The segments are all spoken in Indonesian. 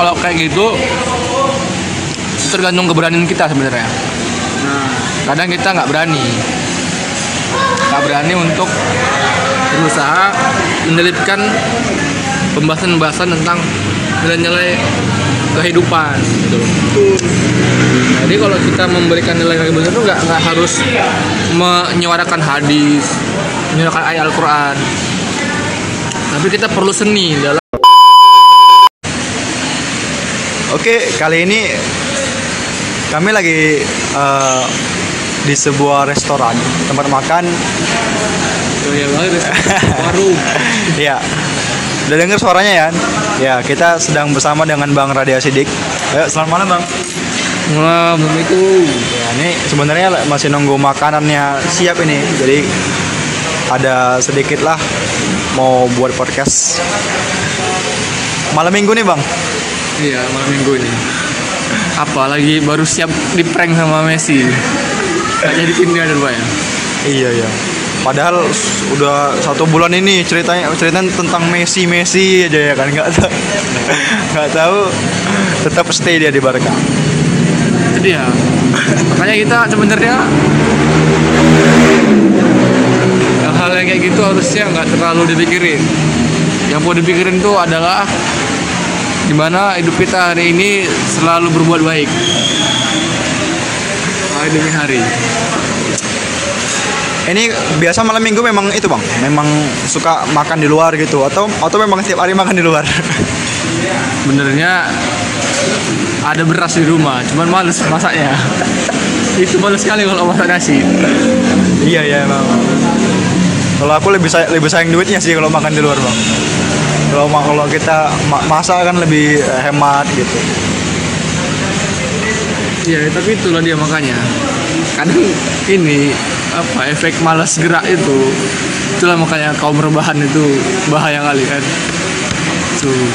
kalau kayak gitu itu tergantung keberanian kita sebenarnya. Kadang kita nggak berani. Nggak berani untuk berusaha menyelipkan pembahasan-pembahasan tentang nilai-nilai kehidupan gitu. Jadi kalau kita memberikan nilai kehidupan itu nggak nggak harus menyuarakan hadis, menyuarakan ayat Al-Quran, tapi kita perlu seni dalam Oke, kali ini kami lagi eh, di sebuah restoran tempat makan. ya banget warung. Ya, udah denger suaranya ya? Ya, kita sedang bersama dengan Bang Radia Sidik. Ayo, selamat malam Bang. Assalamualaikum. Ya, ini sebenarnya masih nunggu makanannya siap ini. Jadi ada sedikit lah mau buat podcast malam minggu nih Bang. Iya malam minggu ini. Apalagi baru siap di prank sama Messi. Gak jadi pindah ada ya. Iya ya. Padahal udah satu bulan ini ceritanya ceritanya tentang Messi Messi aja ya kan nggak tahu nggak tahu tetap stay dia di Barca. Itu dia. Makanya kita sebenarnya hal-hal yang kayak gitu harusnya nggak terlalu dipikirin. Yang perlu dipikirin tuh adalah gimana hidup kita hari ini selalu berbuat baik. Hari demi hari. Ini biasa malam minggu memang itu bang, memang suka makan di luar gitu atau atau memang setiap hari makan di luar. Benernya ada beras di rumah, cuman males masaknya. Itu males sekali kalau masak nasi. iya iya emang. Kalau aku lebih say- lebih sayang duitnya sih kalau makan di luar bang. Kalau kalau kita ma- masak kan lebih hemat gitu. Iya, tapi itulah dia makanya. Kadang ini apa efek malas gerak itu. Itulah makanya kaum rebahan itu bahaya kali kan. Tuh.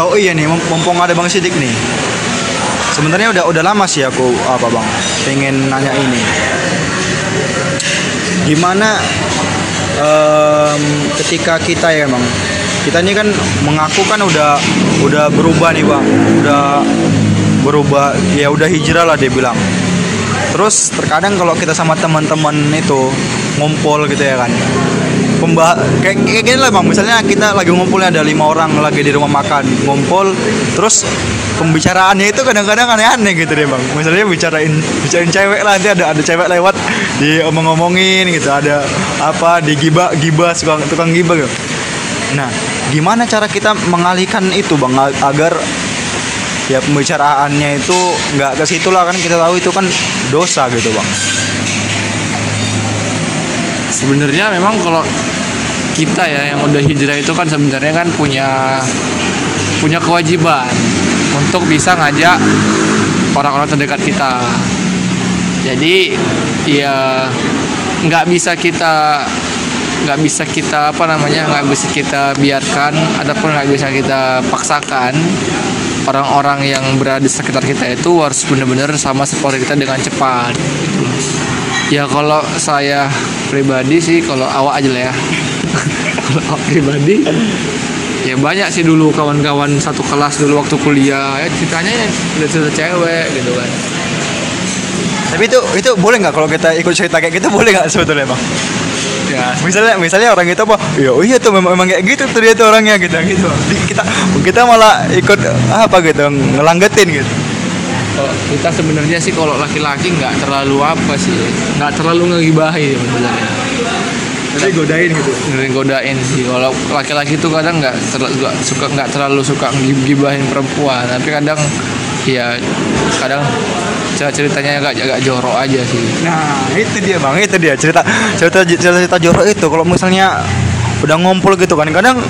Oh iya nih, mum- mumpung ada Bang Sidik nih. Sebenarnya udah udah lama sih aku apa Bang, pengen nanya ini. Gimana em, ketika kita ya Bang, kita ini kan mengaku kan udah udah berubah nih Bang, udah berubah ya udah hijrah lah dia bilang. Terus terkadang kalau kita sama teman-teman itu ngumpul gitu ya kan, pembah kayak, kayak gini lah bang. Misalnya kita lagi ngumpulnya ada lima orang lagi di rumah makan ngumpul terus pembicaraannya itu kadang-kadang aneh-aneh gitu deh bang. Misalnya bicarain bicarain cewek lah nanti ada ada cewek lewat di omong-omongin gitu ada apa di gibah gibah tukang tukang gibah gitu. Nah gimana cara kita mengalihkan itu bang? Agar ya pembicaraannya itu nggak ke situ lah kan? Kita tahu itu kan dosa gitu bang Sebenarnya memang kalau kita ya yang udah hijrah itu kan sebenarnya kan punya punya kewajiban untuk bisa ngajak orang-orang terdekat kita. Jadi ya nggak bisa kita nggak bisa kita apa namanya nggak bisa kita biarkan ataupun nggak bisa kita paksakan orang-orang yang berada di sekitar kita itu harus benar-benar sama seperti kita dengan cepat gitu. Ya kalau saya pribadi sih kalau awak aja lah ya. kalau awak pribadi ya banyak sih dulu kawan-kawan satu kelas dulu waktu kuliah. Ya ceritanya udah cerita cewek gitu kan. tapi itu itu boleh nggak kalau kita ikut cerita kayak gitu? Boleh nggak sebetulnya bang? Ya. Misalnya misalnya orang itu apa ya oh iya tuh memang, memang kayak gitu tuh dia tuh orangnya gitu gitu. Kita kita malah ikut apa gitu ngelanggetin gitu kalau kita sebenarnya sih kalau laki-laki nggak terlalu apa sih nggak terlalu ngegibahin sebenarnya. Jadi godain gitu? Godain sih. Kalau laki-laki itu kadang nggak terlalu suka nggak terlalu suka gibahin perempuan. Tapi kadang ya kadang cerita ceritanya agak agak jorok aja sih. Nah itu dia bang. Itu dia cerita cerita cerita, cerita jorok itu. Kalau misalnya udah ngumpul gitu kan kadang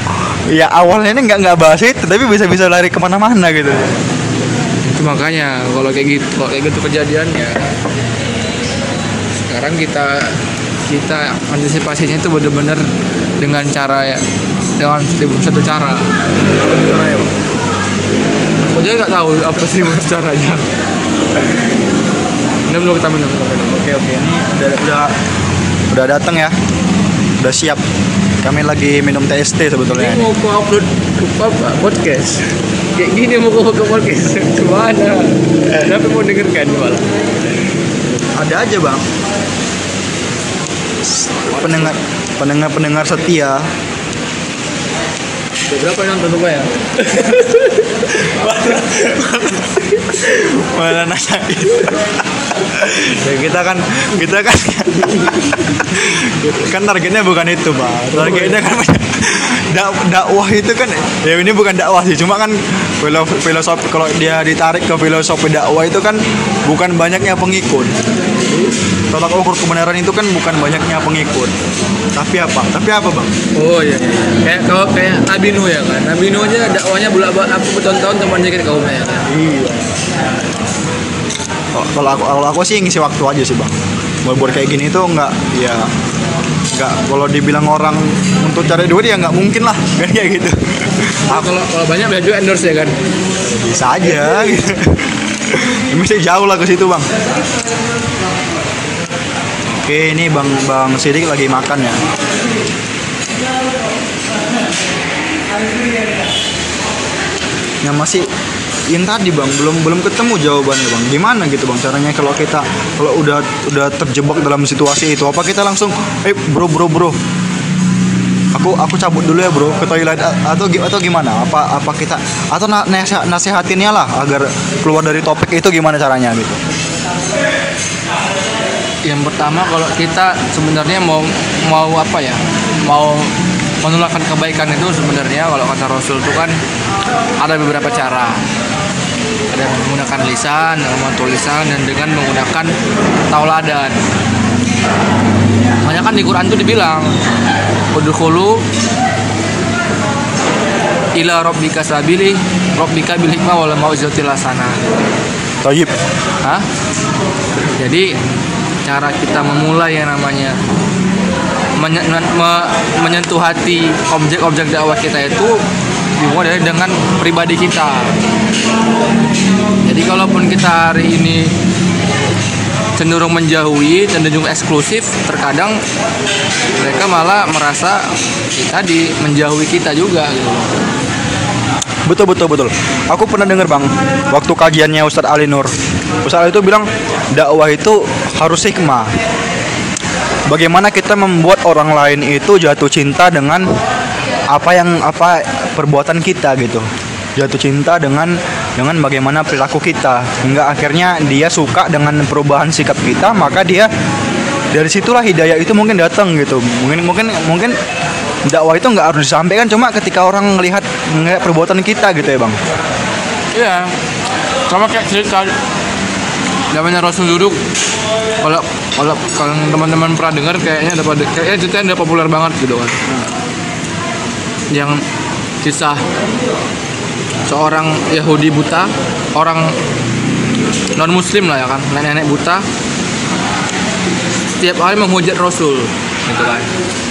ya awalnya ini nggak nggak bahas itu tapi bisa bisa lari ke mana-mana gitu. itu makanya kalau kayak gitu kalau kayak gitu kejadiannya sekarang kita kita antisipasinya itu benar-benar dengan cara ya dengan satu cara aku juga nggak tahu apa sih caranya minum dulu kita minum. Oke oke ini udah udah udah datang ya. Udah siap. Kami lagi minum TST sebetulnya. Ini mau upload podcast kayak gini mau ke podcast. Gimana? Tapi mau dengarkan malah Ada aja bang. Pendengar pendengar pendengar setia. berapa yang nonton ya? Mana nanya ya, kita kan kita kan kan targetnya bukan itu bang. Targetnya kan dak dakwah itu kan ya ini bukan dakwah sih cuma kan filosofi, kalau dia ditarik ke filosofi dakwah itu kan bukan banyaknya pengikut. Tolak ukur kebenaran itu kan bukan banyaknya pengikut. Tapi apa? Tapi apa bang? Oh iya, iya. kayak kalau kayak Nabi Nuh ya kan? Nabi Nuh aja dakwahnya bolak balik apa bertahun-tahun teman sedikit kaumnya ya kan? Iya. Kalau aku kalau aku sih ngisi waktu aja sih bang. Buat buat kayak gini tuh nggak ya nggak kalau dibilang orang untuk cari duit ya nggak mungkin lah. Kayak gitu. Ah, kalau kalau banyak bisa juga endorse ya kan? Bisa aja. Gitu mesti jauh lah ke situ bang. Oke ini bang bang Sidik lagi makan ya. Yang masih yang tadi bang belum belum ketemu jawabannya bang. Gimana gitu bang caranya kalau kita kalau udah udah terjebak dalam situasi itu? Apa kita langsung eh bro bro bro aku aku cabut dulu ya bro ke toilet atau atau gimana? Apa apa kita atau na- nasihat, nasihatinnya lah agar keluar dari topik itu gimana caranya gitu? Yang pertama kalau kita sebenarnya mau mau apa ya mau menularkan kebaikan itu sebenarnya kalau kata Rasul itu kan ada beberapa cara ada menggunakan lisan dengan tulisan dan dengan menggunakan tauladan makanya kan di Quran itu dibilang udkhulu ila rabbika sabili rabbika bil hikmah wal mau'izatil hasanah Toyib Hah? Jadi cara kita memulai yang namanya menye- me- menyentuh hati objek-objek dakwah kita itu dimulai dari dengan pribadi kita. Jadi kalaupun kita hari ini cenderung menjauhi cenderung eksklusif, terkadang mereka malah merasa kita di menjauhi kita juga gitu. betul betul betul aku pernah dengar bang waktu kajiannya Ustadz Ali Nur Ustadz Ali itu bilang dakwah itu harus hikmah bagaimana kita membuat orang lain itu jatuh cinta dengan apa yang apa perbuatan kita gitu. Jatuh cinta dengan dengan bagaimana perilaku kita. Hingga akhirnya dia suka dengan perubahan sikap kita maka dia dari situlah hidayah itu mungkin datang gitu. Mungkin mungkin mungkin dakwah itu nggak harus disampaikan cuma ketika orang melihat melihat perbuatan kita gitu ya bang. Iya. Sama kayak cerita namanya Rasul duduk. Kalau kalau kalau teman-teman pernah dengar kayaknya ada pada kayaknya ceritanya udah populer banget gitu kan. Yang kisah seorang Yahudi buta, orang non muslim lah ya kan, nenek-nenek buta setiap hari menghujat Rasul gitu kan.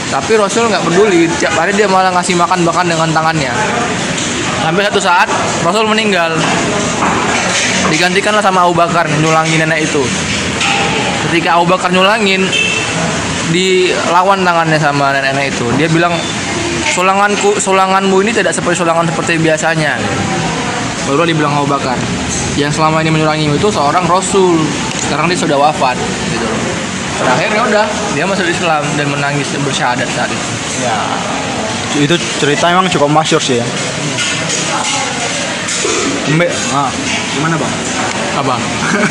Tapi Rasul nggak peduli, tiap hari dia malah ngasih makan bahkan dengan tangannya. Sampai satu saat Rasul meninggal. Digantikanlah sama Abu Bakar nyulangin nenek itu. Ketika Abu Bakar nyulangin dilawan tangannya sama nenek-nenek itu. Dia bilang sulanganku sulanganmu ini tidak seperti sulangan seperti biasanya. Baru dibilang Abu Bakar. Yang selama ini menyulangimu itu seorang Rasul. Sekarang dia sudah wafat gitu. Terakhir ya udah dia masuk Islam dan menangis dan bersyahadat saat itu. itu cerita memang cukup masyur sih ya Mbe, ah, gimana bang? Apa?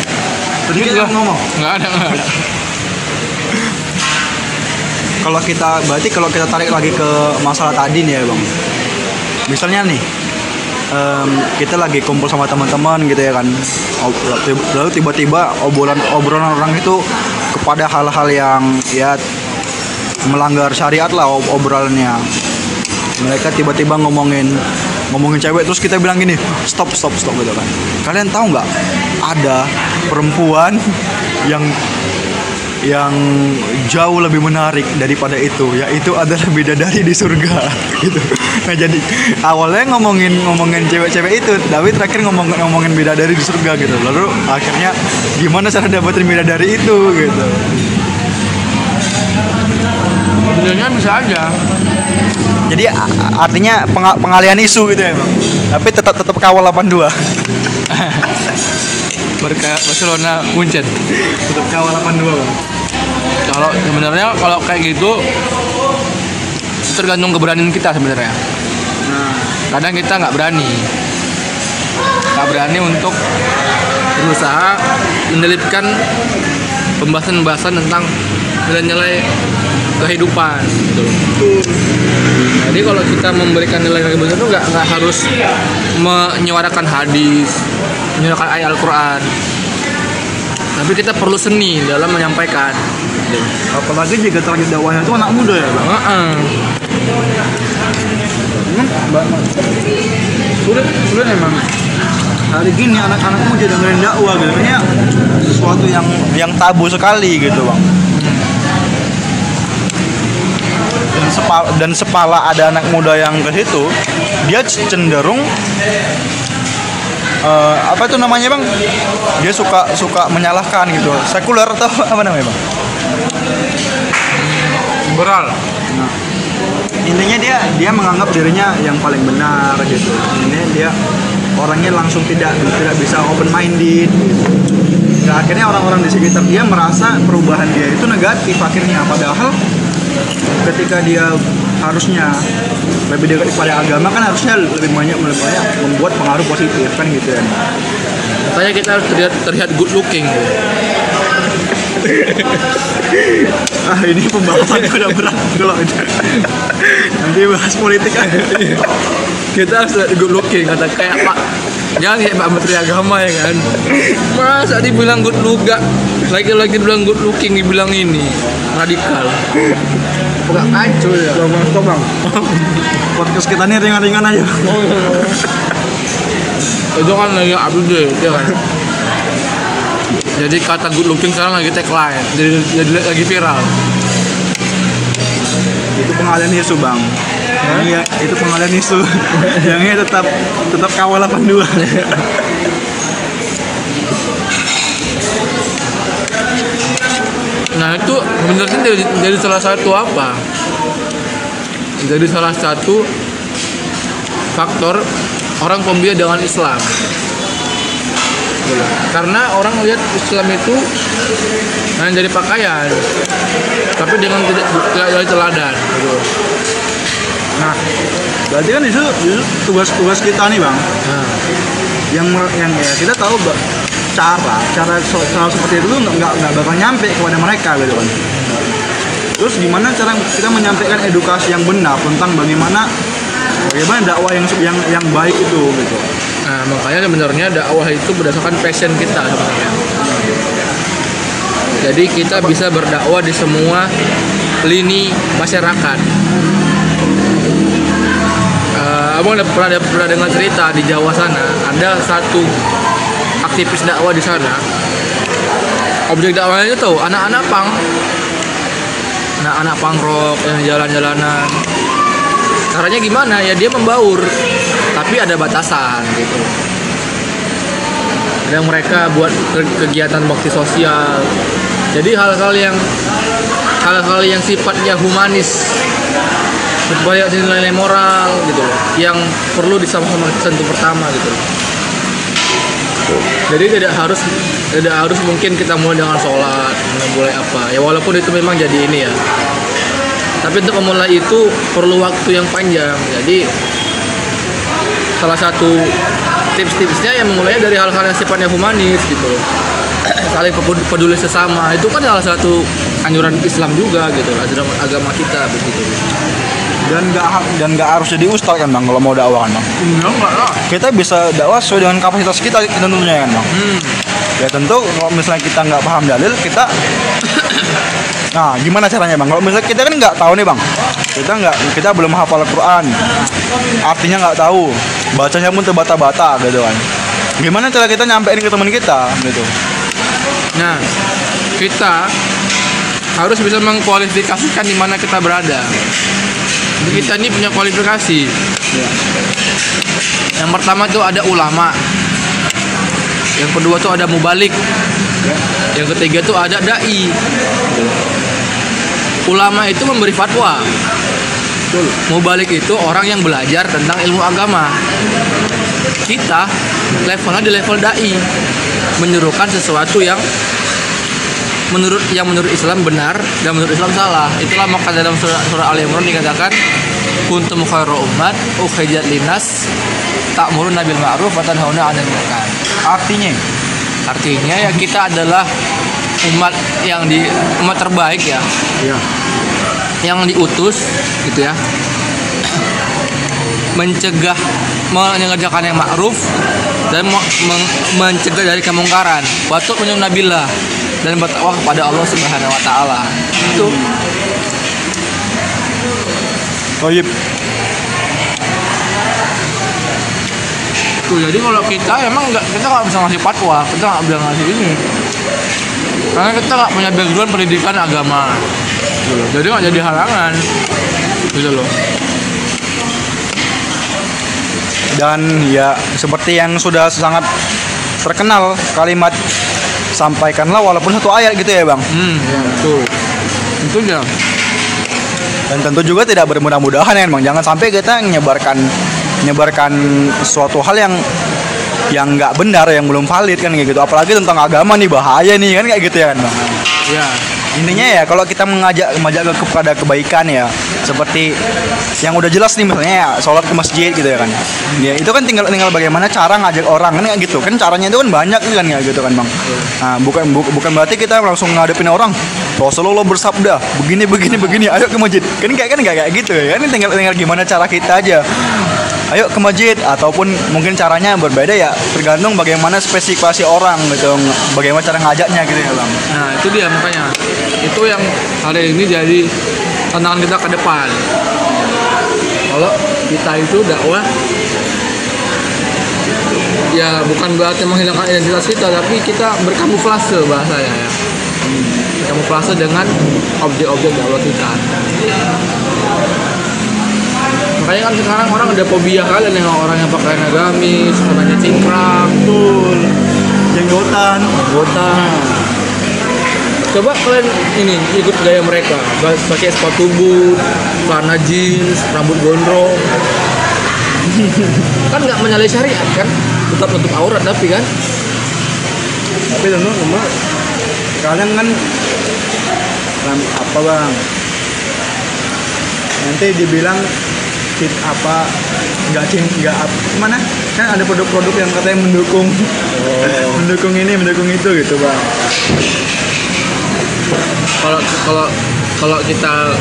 Tadi ngomong Nggak ada, nggak ada. Kalau kita berarti kalau kita tarik lagi ke masalah tadi nih ya bang. Misalnya nih em, kita lagi kumpul sama teman-teman gitu ya kan. Lalu tiba-tiba obrolan obrolan orang itu kepada hal-hal yang ya melanggar syariat lah ob- obrolannya. Mereka tiba-tiba ngomongin ngomongin cewek terus kita bilang gini stop stop stop gitu kan. Kalian tahu nggak? Ada perempuan yang yang jauh lebih menarik daripada itu yaitu adalah bidadari di surga. Gitu. Nah jadi awalnya ngomongin ngomongin cewek-cewek itu tapi terakhir ngomong ngomongin bidadari di surga gitu. Lalu akhirnya gimana cara dapetin bidadari itu gitu. Sebenarnya bisa aja. Jadi artinya penga- pengalihan isu gitu ya bang. Tapi tetap tetap kawal 82 berkayak Barcelona Munchen. Tetap kawal 82 bang. Kalau sebenarnya kalau kayak gitu tergantung keberanian kita sebenarnya. Nah. Kadang kita nggak berani. Nggak berani untuk berusaha menyelipkan pembahasan-pembahasan tentang nilai-nilai kehidupan gitu. Jadi kalau kita memberikan nilai kehidupan itu nggak nggak harus menyuarakan hadis, menyuarakan ayat Al-Quran. Tapi kita perlu seni dalam menyampaikan. Apalagi jika target dakwahnya itu anak muda ya bang Heeh. Hmm, ba- sulit sulit emang hari gini anak-anak muda dengerin dakwah gitu kayaknya sesuatu yang yang tabu sekali gitu bang dan sepala, dan sepala ada anak muda yang ke situ dia cenderung eh, apa itu namanya bang? Dia suka suka menyalahkan gitu. Sekuler atau apa namanya bang? Liberal. intinya dia dia menganggap dirinya yang paling benar gitu. Ini dia orangnya langsung tidak tidak bisa open minded gitu. Nah, akhirnya orang-orang di sekitar dia merasa perubahan dia itu negatif akhirnya. Padahal ketika dia harusnya lebih dekat kepada agama kan harusnya lebih banyak lebih banyak membuat pengaruh positif kan gitu ya. Katanya kita harus terlihat terlihat good looking. ah ini pembahasan udah berat kalau nanti bahas politik. Kan kita harus terlihat good looking kata kayak Pak jangan kayak Pak Menteri Agama ya kan? Masa dibilang good look gak lagi-lagi bilang good looking dibilang ini radikal Bukan kacau ya. Bang stop bang podcast kita ini ringan-ringan aja. Itu kan lagi update ya kan. Jadi kata good looking sekarang lagi tagline jadi, jadi lagi viral. Itu pengalian isu bang. Yang iya, itu pengalian isu yang ini tetap tetap kawal 82 Nah itu sebenarnya jadi, jadi salah satu apa? Jadi salah satu faktor orang pembia dengan Islam. Karena orang melihat Islam itu hanya dari pakaian, tapi dengan tidak dari teladan. Gitu. nah berarti kan itu, tugas-tugas kita nih bang Nah, yang yang ya kita tahu cara cara cara seperti itu nggak nggak bakal nyampe kepada mereka gitu kan terus gimana cara kita menyampaikan edukasi yang benar tentang bagaimana bagaimana dakwah yang yang yang baik itu gitu nah, makanya sebenarnya dakwah itu berdasarkan passion kita sebenarnya. Jadi kita bisa berdakwah di semua lini masyarakat. Eh, abang pernah, pernah dengar cerita di Jawa sana ada satu aktivis dakwah di sana. Objek dakwahnya itu anak-anak pang, anak-anak pang rock yang jalan-jalanan. Caranya gimana? Ya dia membaur, tapi ada batasan gitu. Ada mereka buat ke- kegiatan bakti sosial. Jadi hal-hal yang hal-hal yang sifatnya humanis banyak nilai-nilai moral gitu loh yang perlu disama-sama sentuh pertama gitu loh. Jadi tidak harus tidak harus mungkin kita mulai dengan sholat, mulai apa ya walaupun itu memang jadi ini ya. Tapi untuk memulai itu perlu waktu yang panjang. Jadi salah satu tips-tipsnya yang memulainya dari hal-hal yang sifatnya humanis gitu. Saling peduli sesama itu kan salah satu anjuran Islam juga gitu agama kita begitu. Dan nggak dan nggak harus jadi ustadz kan bang kalau mau dakwah kan bang? Enggak enggak lah. kita bisa dakwah sesuai dengan kapasitas kita tentunya kan bang? Hmm. ya tentu kalau misalnya kita nggak paham dalil kita nah gimana caranya bang? Kalau misalnya kita kan nggak tahu nih bang. Kita nggak kita belum hafal Quran artinya nggak tahu. Bacanya pun terbata-bata gitu kan. Gimana cara kita nyampein ke teman kita gitu? Nah, kita harus bisa mengkualifikasikan di mana kita berada. Kita ini punya kualifikasi. Ya. Yang pertama tuh ada ulama. Yang kedua tuh ada mubalik. Ya. Yang ketiga tuh ada dai. Ulama itu memberi fatwa. Betul. Mubalik itu orang yang belajar tentang ilmu agama. Kita levelnya di level dai, menyerukan sesuatu yang menurut yang menurut Islam benar dan menurut Islam salah. Itulah maka dalam surah, surah Al Imran dikatakan kuntum khairu ummat ukhrijat linas ta'muruna bil ma'ruf wa tanhauna 'anil munkar. Artinya Artinya ya kita adalah umat yang di umat terbaik ya, ya. yang diutus gitu ya. Mencegah mengerjakan yang ma'ruf dan me- men- mencegah dari kemungkaran. Batuk menyuruh nabilah dan bertakwa kepada Allah Subhanahu wa taala. Itu Toyib. Tuh, jadi kalau kita emang nggak kita nggak bisa ngasih fatwa, kita nggak bisa ngasih ini, karena kita nggak punya background pendidikan agama, gitu loh. jadi nggak jadi halangan, gitu loh. Dan ya seperti yang sudah sangat terkenal kalimat sampaikanlah walaupun satu ayat gitu ya bang. Hmm, ya, betul. Itu ya. Dan tentu juga tidak bermudah-mudahan ya bang. Jangan sampai kita menyebarkan menyebarkan suatu hal yang yang nggak benar yang belum valid kan kayak gitu. Apalagi tentang agama nih bahaya nih kan kayak gitu ya kan bang. Ya, Intinya ya kalau kita mengajak mengajak ke kepada kebaikan ya seperti yang udah jelas nih misalnya ya sholat ke masjid gitu ya kan. Ya itu kan tinggal tinggal bagaimana cara ngajak orang kan gitu kan caranya itu kan banyak kan ya gitu kan bang. Nah bukan bu- bukan berarti kita langsung ngadepin orang Rasulullah bersabda begini begini begini ayo ke masjid kan kayak kan nggak kayak gitu ya kan tinggal tinggal gimana cara kita aja ayo ke masjid ataupun mungkin caranya berbeda ya tergantung bagaimana spesifikasi orang gitu bagaimana cara ngajaknya gitu ya bang nah itu dia makanya. Itu yang hari ini jadi tantangan kita ke depan. Kalau kita itu dakwah ya bukan berarti menghilangkan identitas kita tapi kita berkamuflase bahasanya ya berkamuflase dengan objek-objek dakwah kita makanya kan sekarang orang ada fobia kali dengan orang yang pakai agamis warnanya cingkrang Betul. Jenggotan. botak coba kalian ini ikut gaya mereka pakai sepatu boot celana jeans rambut gondrong kan nggak menyalahi syariat kan tetap nutup aurat tapi kan Tapi tentu cuma kalian kan apa bang? Nanti dibilang fit apa nggak cing nggak apa mana kan ada produk-produk yang katanya mendukung mendukung ini mendukung itu gitu bang. Kalau kalau kalau kita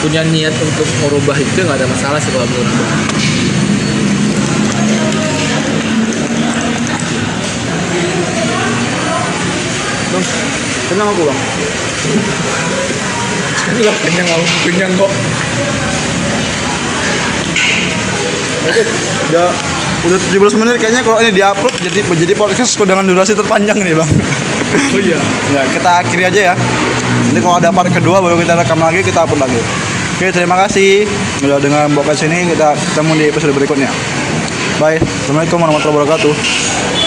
punya niat untuk merubah itu nggak ada masalah sih kalau menurutku bang kenal aku bang? Kenyang kenyang kok Oke, udah udah 17 menit kayaknya kalau ini diupload jadi menjadi podcast dengan durasi terpanjang nih bang. Oh iya. Ya kita akhiri aja ya. Nanti kalau ada part kedua baru kita rekam lagi kita upload lagi. Oke terima kasih udah dengan podcast ini. Kita ketemu di episode berikutnya. Bye. Assalamualaikum warahmatullahi wabarakatuh